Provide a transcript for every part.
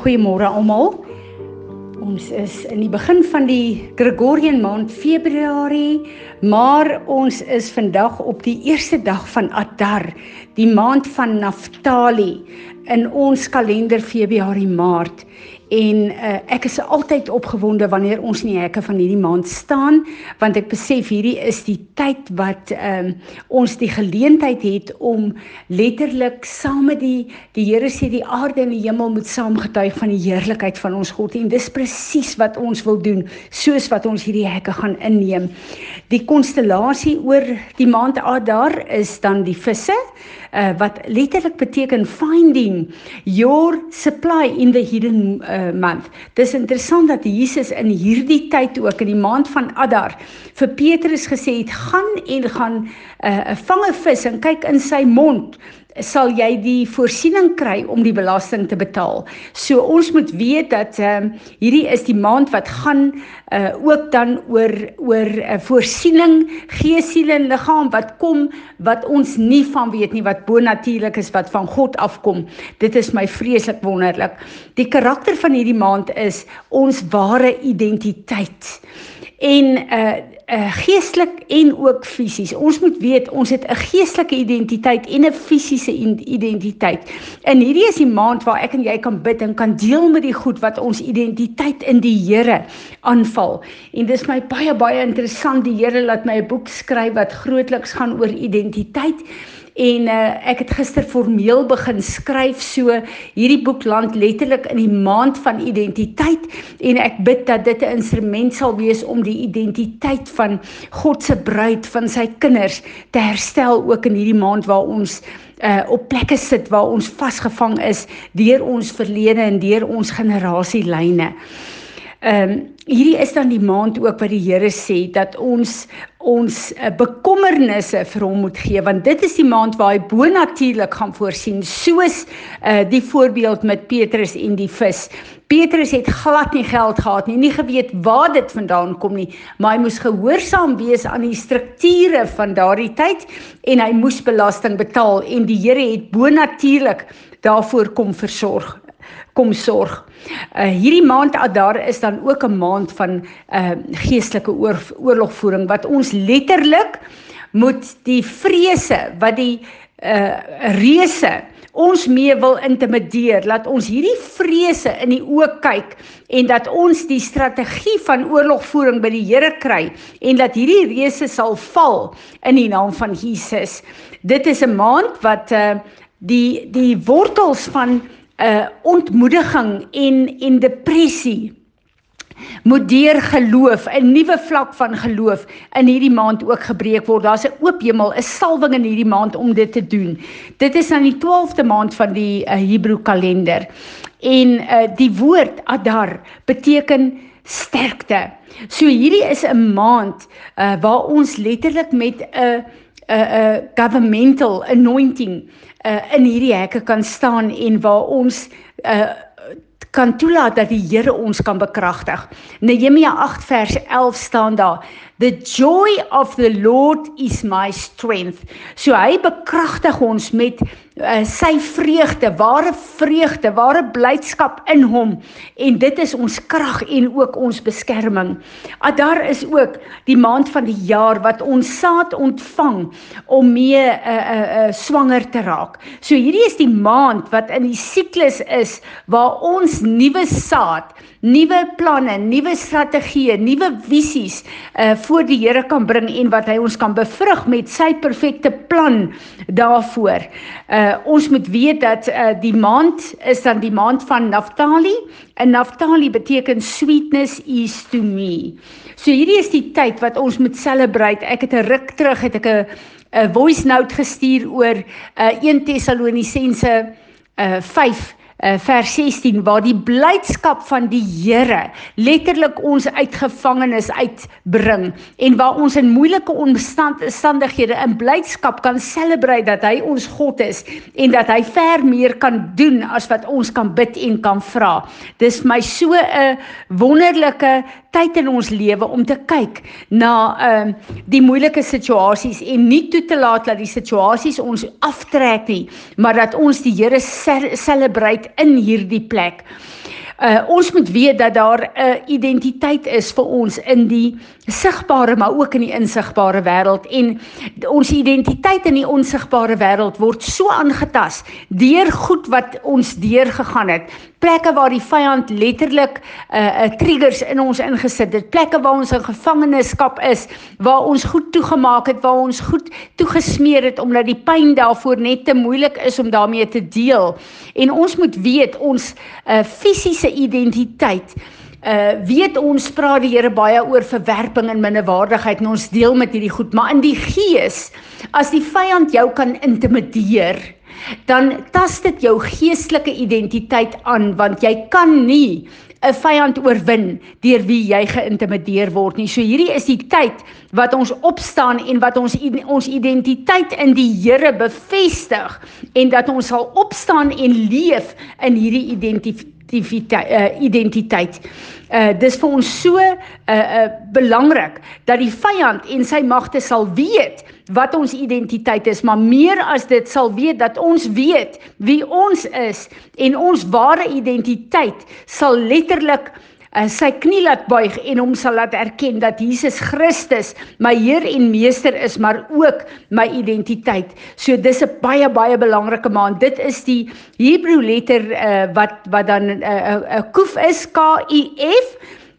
Goeiemôre almal. Ons is in die begin van die Gregorian maand Februarie, maar ons is vandag op die eerste dag van Adar, die maand van Naftali in ons kalender Februarie Maart. En uh, ek is altyd opgewonde wanneer ons in die hekke van hierdie maand staan, want ek besef hierdie is die tyd wat um, ons die geleentheid het om letterlik saam met die die Here sê die aarde en die hemel moet saamgetuig van die heerlikheid van ons God en dis presies wat ons wil doen soos wat ons hierdie hekke gaan inneem. Die konstellasie oor die maand Adar is dan die visse uh, wat letterlik beteken finding your supply in the hidden uh, month. Dis interessant dat Jesus in hierdie tyd ook in die maand van Adar vir Petrus gesê het gaan en gaan 'n uh, vang 'n vis en kyk in sy mond sal jy die voorsiening kry om die belasting te betaal. So ons moet weet dat ehm uh, hierdie is die maand wat gaan uh ook dan oor oor 'n uh, voorsiening gees, siel en liggaam wat kom wat ons nie van weet nie wat bonatuurlik is wat van God afkom. Dit is my vreeslik wonderlik. Die karakter van hierdie maand is ons ware identiteit. En uh uh, geestelik en ook fisies. Ons moet weet ons het 'n geestelike identiteit en 'n fisiese identiteit. En hierdie is die maand waar ek en jy kan bid en kan deel met die goed wat ons identiteit in die Here aanval. En dis my baie baie interessant die Here laat my 'n boek skryf wat grootliks gaan oor identiteit en uh, ek het gister formeel begin skryf so hierdie boek land letterlik in die maand van identiteit en ek bid dat dit 'n instrument sal wees om die identiteit van God se bruid van sy kinders te herstel ook in hierdie maand waar ons uh op plekke sit waar ons vasgevang is deur ons verlede en deur ons generasielyne. Ehm um, hierdie is dan die maand ook wat die Here sê dat ons ons uh, bekommernisse vir hom moet gee want dit is die maand waar hy bonatuurlik gaan voorsien soos uh, die voorbeeld met Petrus en die vis. Petrus het glad nie geld gehad nie, nie geweet waar dit vandaan kom nie, maar hy moes gehoorsaam wees aan die strukture van daardie tyd en hy moes belasting betaal en die Here het bonatuurlik daarvoor kom versorg kom sorg. Uh hierdie maand Adar is dan ook 'n maand van uh geestelike oor, oorlogvoering wat ons letterlik moet die vrese wat die uh reuse ons mee wil intimideer, laat ons hierdie vrese in die oë kyk en dat ons die strategie van oorlogvoering by die Here kry en dat hierdie reuse sal val in die naam van Jesus. Dit is 'n maand wat uh die die wortels van uh, ontmoediging en en depressie moet deur geloof 'n nuwe vlak van geloof in hierdie maand ook gebreek word. Daar's 'n oop hemel, 'n salwing in hierdie maand om dit te doen. Dit is aan die 12de maand van die uh, Hebreë kalender. En uh, die woord Adar beteken sterkte. So hierdie is 'n maand uh, waar ons letterlik met 'n 'n 'n governmental anointing uh, in hierdie hekke kan staan en waar ons uh, kan toelaat dat die Here ons kan bekragtig. Nehemia 8 vers 11 staan daar: The joy of the Lord is my strength. So hy bekragtig ons met uh, sy vreugde, ware vreugde, ware blydskap in hom en dit is ons krag en ook ons beskerming. Adar is ook die maand van die jaar wat ons saad ontvang om mee 'n uh, 'n uh, uh, swanger te raak. So hierdie is die maand wat in die siklus is waar ons nuwe saad, nuwe planne, nuwe strategieë, nuwe visies uh voor die Here kan bring en wat hy ons kan bevrug met sy perfekte plan daarvoor. Uh uh, ons moet weet dat uh, die maand is dan die maand van Naftali en Naftali beteken sweetness is to me. So hierdie is die tyd wat ons moet celebrate. Ek het 'n ruk terug het ek 'n 'n voice note gestuur oor uh, 1 Tessalonisense uh, 5 uh, vers 16 waar die blydskap van die Here letterlik ons uit gevangenes uitbring en waar ons in moeilike omstandighede in blydskap kan celebrate dat hy ons God is en dat hy ver meer kan doen as wat ons kan bid en kan vra. Dis my so 'n wonderlike tyd in ons lewe om te kyk na ehm uh, die moeilike situasies en nie toe te laat dat die situasies ons aftrek nie, maar dat ons die Here celebrate in hierdie plek. Uh ons moet weet dat daar 'n uh, identiteit is vir ons in die sigbare maar ook in die insigbare wêreld en ons identiteit in die onsigbare wêreld word so aangetas deur goed wat ons deurgegaan het plekke waar die vyand letterlik 'n uh, uh, triggers in ons ingesit het. Plekke waar ons in gevangenskap is waar ons goed toegemaak het waar ons goed toegesmeer het omdat die pyn daarvoor net te moeilik is om daarmee te deel. En ons moet weet ons uh, fisiese identiteit uh weet ons praat die Here baie oor verwerping en minderwaardigheid en ons deel met hierdie goed maar in die gees as die vyand jou kan intimideer dan tas dit jou geestelike identiteit aan want jy kan nie 'n vyand oorwin deur wie jy geïntimideer word nie. So hierdie is die tyd wat ons opstaan en wat ons ons identiteit in die Here bevestig en dat ons sal opstaan en leef in hierdie identiteit uh, identiteit. Uh dis vir ons so uh uh belangrik dat die vyand en sy magte sal weet wat ons identiteit is, maar meer as dit sal weet dat ons weet wie ons is en ons ware identiteit sal letterlik uh, sy knie laat buig en hom sal laat erken dat Jesus Christus my Heer en Meester is, maar ook my identiteit. So dis 'n baie baie belangrike maand. Dit is die Hebreë letter uh, wat wat dan 'n uh, uh, koef is K U F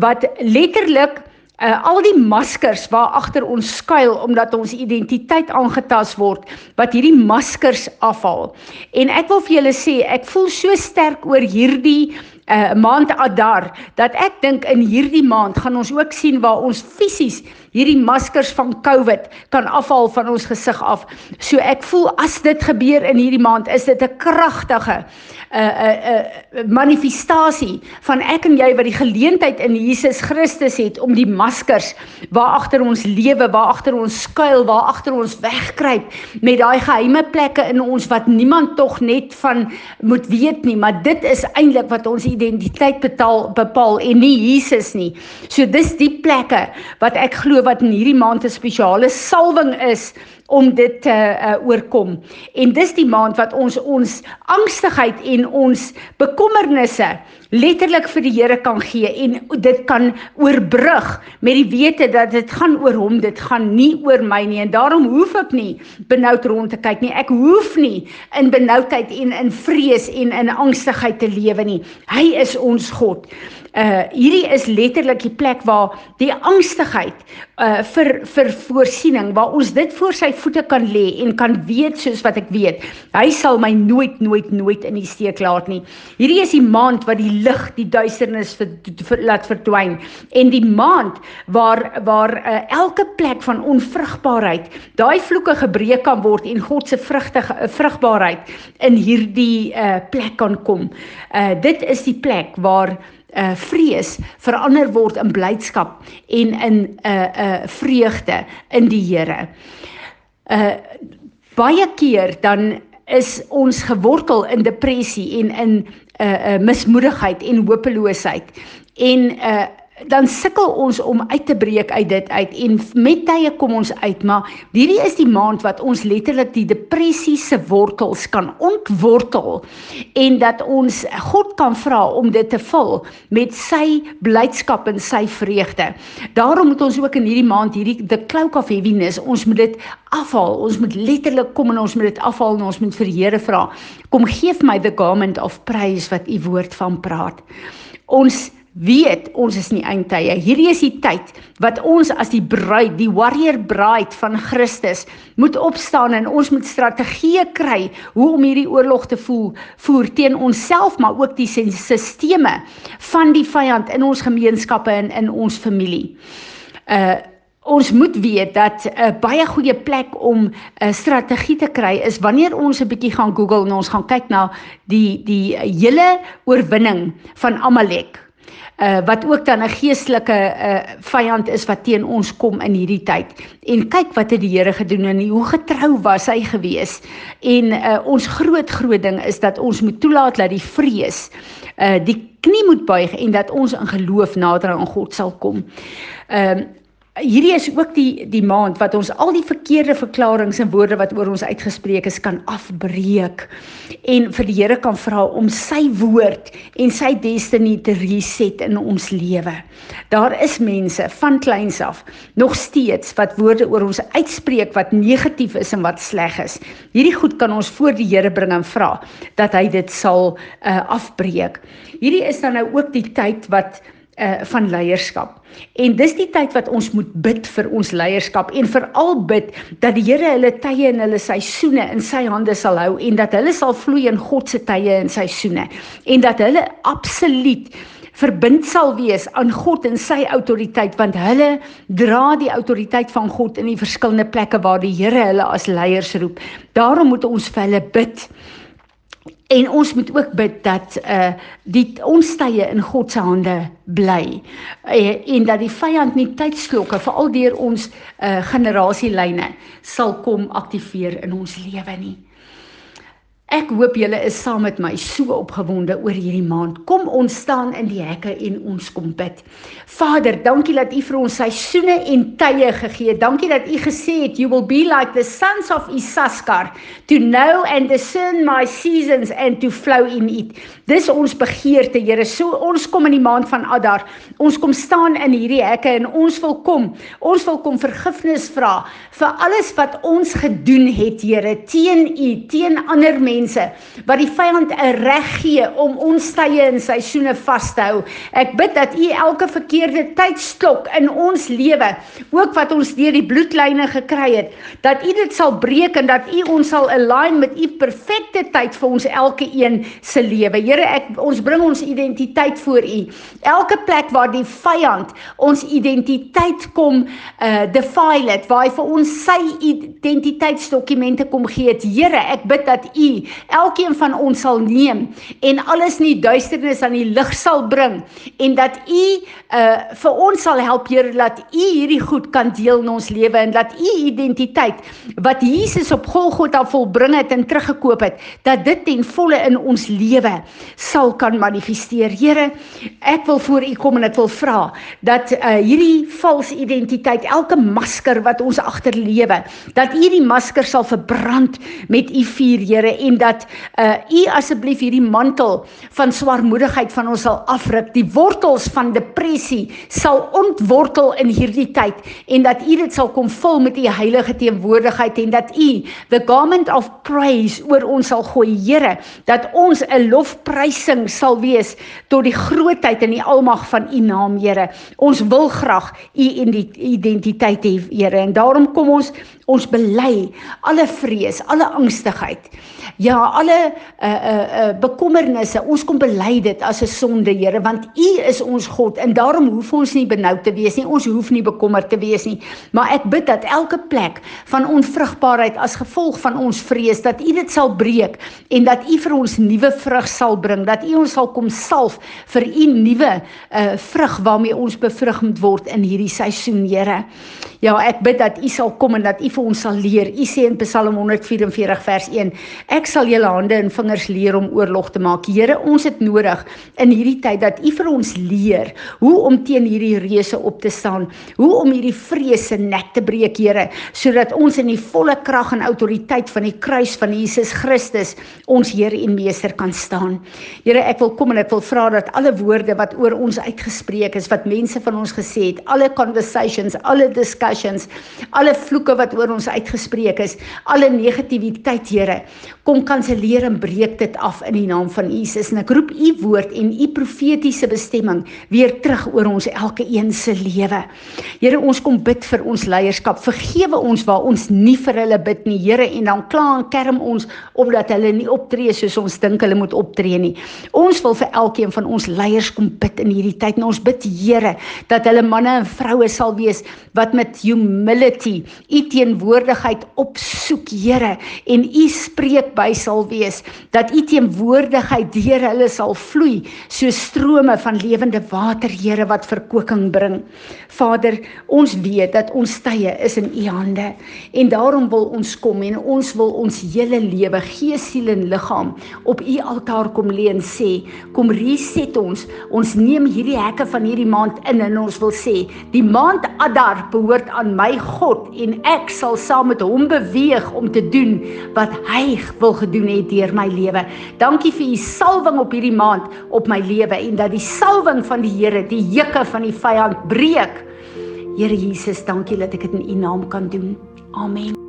wat letterlik uh, al die maskers waar agter ons skuil omdat ons identiteit aangetast word wat hierdie maskers afhaal. En ek wil vir julle sê ek voel so sterk oor hierdie uh, maand Adar dat ek dink in hierdie maand gaan ons ook sien waar ons fisies hierdie maskers van COVID kan afhaal van ons gesig af. So ek voel as dit gebeur in hierdie maand is dit 'n kragtige 'n uh, 'n uh, 'n uh, manifestasie van ek en jy wat die geleentheid in Jesus Christus het om die maskers waar agter ons lewe, waar agter ons skuil, waar agter ons wegkruip met daai geheime plekke in ons wat niemand tog net van moet weet nie, maar dit is eintlik wat ons identiteit betaal bepaal en nie Jesus nie. So dis die plekke wat ek glo wat in hierdie maand 'n spesiale salwing is om dit te uh, oorkom. En dis die maand wat ons ons angstigheid en ons bekommernisse letterlik vir die Here kan gee en dit kan oorbrug met die wete dat dit gaan oor hom, dit gaan nie oor my nie en daarom hoef ek nie benoud rond te kyk nie. Ek hoef nie in benoudheid en in vrees en in angstigheid te lewe nie. Hy is ons God uh hierdie is letterlik die plek waar die angstigheid uh vir vir voorsiening waar ons dit voor sy voete kan lê en kan weet soos wat ek weet. Hy sal my nooit nooit nooit in die steek laat nie. Hierdie is die maand wat die lig die duisternis vir, vir laat verdwyn. En die maand waar waar uh, elke plek van onvrugbaarheid daai vloeke gebreek kan word en God se vrugte vrugbaarheid in hierdie uh plek kan kom. Uh dit is die plek waar uh vrees verander word in blydskap en in 'n uh, uh vreugde in die Here. Uh baie keer dan is ons gewortel in depressie en in 'n uh, uh mismoedigheid en hopeloosheid. En uh dan sukkel ons om uit te breek uit dit uit en met tye kom ons uit maar hierdie is die maand wat ons letterlik die depressie se wortels kan ontwortel en dat ons God kan vra om dit te vul met sy blydskap en sy vreugde. Daarom moet ons ook in hierdie maand hierdie the cloak of heaviness ons moet dit afhaal. Ons moet letterlik kom en ons moet dit afhaal en ons moet vir die Here vra. Kom gee my the garment of praise wat u woord van praat. Ons weet ons is nie eindtye. Hierdie is die tyd wat ons as die bruid, die warrior bride van Christus moet opstaan en ons moet strategieë kry hoe om hierdie oorlog te voer, voer teen onsself maar ook die sisteme van die vyand in ons gemeenskappe en in ons familie. Uh Ons moet weet dat 'n uh, baie goeie plek om 'n uh, strategie te kry is wanneer ons 'n bietjie gaan Google en ons gaan kyk na die die hele oorwinning van Amalek uh, wat ook dan 'n geestelike uh, vyand is wat teen ons kom in hierdie tyd. En kyk wat het die Here gedoen en hoe getrou was hy gewees. En uh, ons groot groot ding is dat ons moet toelaat dat die vrees uh die knie moet buig en dat ons in geloof nader aan God sal kom. Ehm uh, hierdie is ook die die maand wat ons al die verkeerde verklaringe en woorde wat oor ons uitgespreek is kan afbreek en vir die Here kan vra om sy woord en sy destiny te reset in ons lewe. Daar is mense van kleins af nog steeds wat woorde oor ons uitspreek wat negatief is en wat sleg is. Hierdie goed kan ons voor die Here bring en vra dat hy dit sal uh, afbreek. Hierdie is dan nou ook die tyd wat uh van leierskap. En dis die tyd wat ons moet bid vir ons leierskap en veral bid dat die Here hulle tye en hulle seisoene in sy hande sal hou en dat hulle sal vloei in God se tye en seisoene en dat hulle absoluut verbind sal wees aan God en sy autoriteit want hulle dra die autoriteit van God in die verskillende plekke waar die Here hulle as leiers roep. Daarom moet ons vir hulle bid. En ons moet ook bid dat uh die ons tye in God se hande bly. Uh, en dat die vyand nie tydslokke veral deur ons uh generasielyne sal kom aktiveer in ons lewe nie. Ek hoop julle is saam met my so opgewonde oor hierdie maand. Kom ons staan in die hekke en ons kom bid. Vader, dankie dat U vir ons seisoene en tye gegee het. Dankie dat U gesê het you will be like the sons of Issachar to know and discern my seasons and to flow in it. Dis ons begeerte, Here. So ons kom in die maand van Adar. Ons kom staan in hierdie hekke en ons wil kom. Ons wil kom vergifnis vra vir alles wat ons gedoen het, Here, teen U, teen ander mense mense wat die vyand 'n reg gee om ons tye en seisoene vas te hou. Ek bid dat U elke verkeerde tydsklok in ons lewe, ook wat ons deur die bloedlyne gekry het, dat U dit sal breek en dat U ons sal align met U perfekte tyd vir ons elke een se lewe. Here, ek ons bring ons identiteit voor U. Elke plek waar die vyand ons identiteit kom uh defile het, waar hy vir ons sy identiteitsdokumente kom gee het. Here, ek bid dat U elkeen van ons sal neem en alles in die duisternis aan die lig sal bring en dat u uh vir ons sal help Here dat u hierdie goed kan deel in ons lewe en dat u identiteit wat Jesus op Golgotha volbring het en teruggekoop het dat dit ten volle in ons lewe sal kan manifesteer. Here, ek wil voor u kom en ek wil vra dat uh hierdie valse identiteit, elke masker wat ons agterlewe, dat u die masker sal verbrand met u vuur, Here, en dat uh u asseblief hierdie mantel van swaarmoedigheid van ons sal afruk. Die wortels van depressie sal ontwortel in hierdie tyd en dat u dit sal kom vul met u heilige teenwoordigheid en dat u the garment of praise oor ons sal gooi, Here, dat ons 'n lofprysing sal wees tot die grootheid en die almag van u naam, Here. Ons wil graag u identiteit hê, Here, en daarom kom ons ons bely alle vrees, alle angstigheid. Ja, alle uh uh uh bekommernisse, ons kom bely dit as 'n sonde, Here, want U is ons God en daarom hoef ons nie benoud te wees nie. Ons hoef nie bekommerd te wees nie. Maar ek bid dat elke plek van onvrugbaarheid as gevolg van ons vrees dat U dit sal breek en dat U vir ons nuwe vrug sal bring, dat U ons sal kom salf vir U nuwe uh vrug waarmee ons bevrug moet word in hierdie seisoen, Here. Ja, ek bid dat U sal kom en dat U vir ons sal leer. U sê in Psalm 144 vers 1: Ek sal julle hande en vingers leer om oorlog te maak. Here, ons het nodig in hierdie tyd dat U vir ons leer hoe om teen hierdie reëse op te staan, hoe om hierdie vrese nek te breek, Here, sodat ons in die volle krag en autoriteit van die kruis van Jesus Christus ons Here en Meester kan staan. Here, ek wil kom en ek wil vra dat alle woorde wat oor ons uitgespreek is, wat mense van ons gesê het, alle conversations, alle discussions alle vloeke wat oor ons uitgespreek is, alle negativiteit, Here, kom kanselleer en breek dit af in die naam van Jesus. En ek roep u woord en u profetiese bestemming weer terug oor ons elke een se lewe. Here, ons kom bid vir ons leierskap. Vergewe ons waar ons nie vir hulle bid nie, Here, en dan kla en kerm ons omdat hulle nie optree soos ons dink hulle moet optree nie. Ons wil vir elkeen van ons leiers kom bid in hierdie tyd. En ons bid, Here, dat hulle manne en vroue sal wees wat met humility u teen teenwoordigheid opsoek, Here, en u spreek by sal wees dat u teenwoordigheid deur hulle sal vloei so strome van lewende water, Here, wat verkoeking bring. Vader, ons weet dat ons tye is in u hande en daarom wil ons kom en ons wil ons hele lewe, gees, siel en liggaam op u altaar kom lê en sê, kom reset ons. Ons neem hierdie hekke van hierdie maand in en ons wil sê, die maand Adar behoort aan my God en ek sal saam met hom beweeg om te doen wat hy wil gedoen het deur my lewe. Dankie vir u salwing op hierdie maand op my lewe en dat die salwing van die Here die juke van die vyand breek. Here Jesus, dankie dat ek dit in u naam kan doen. Amen.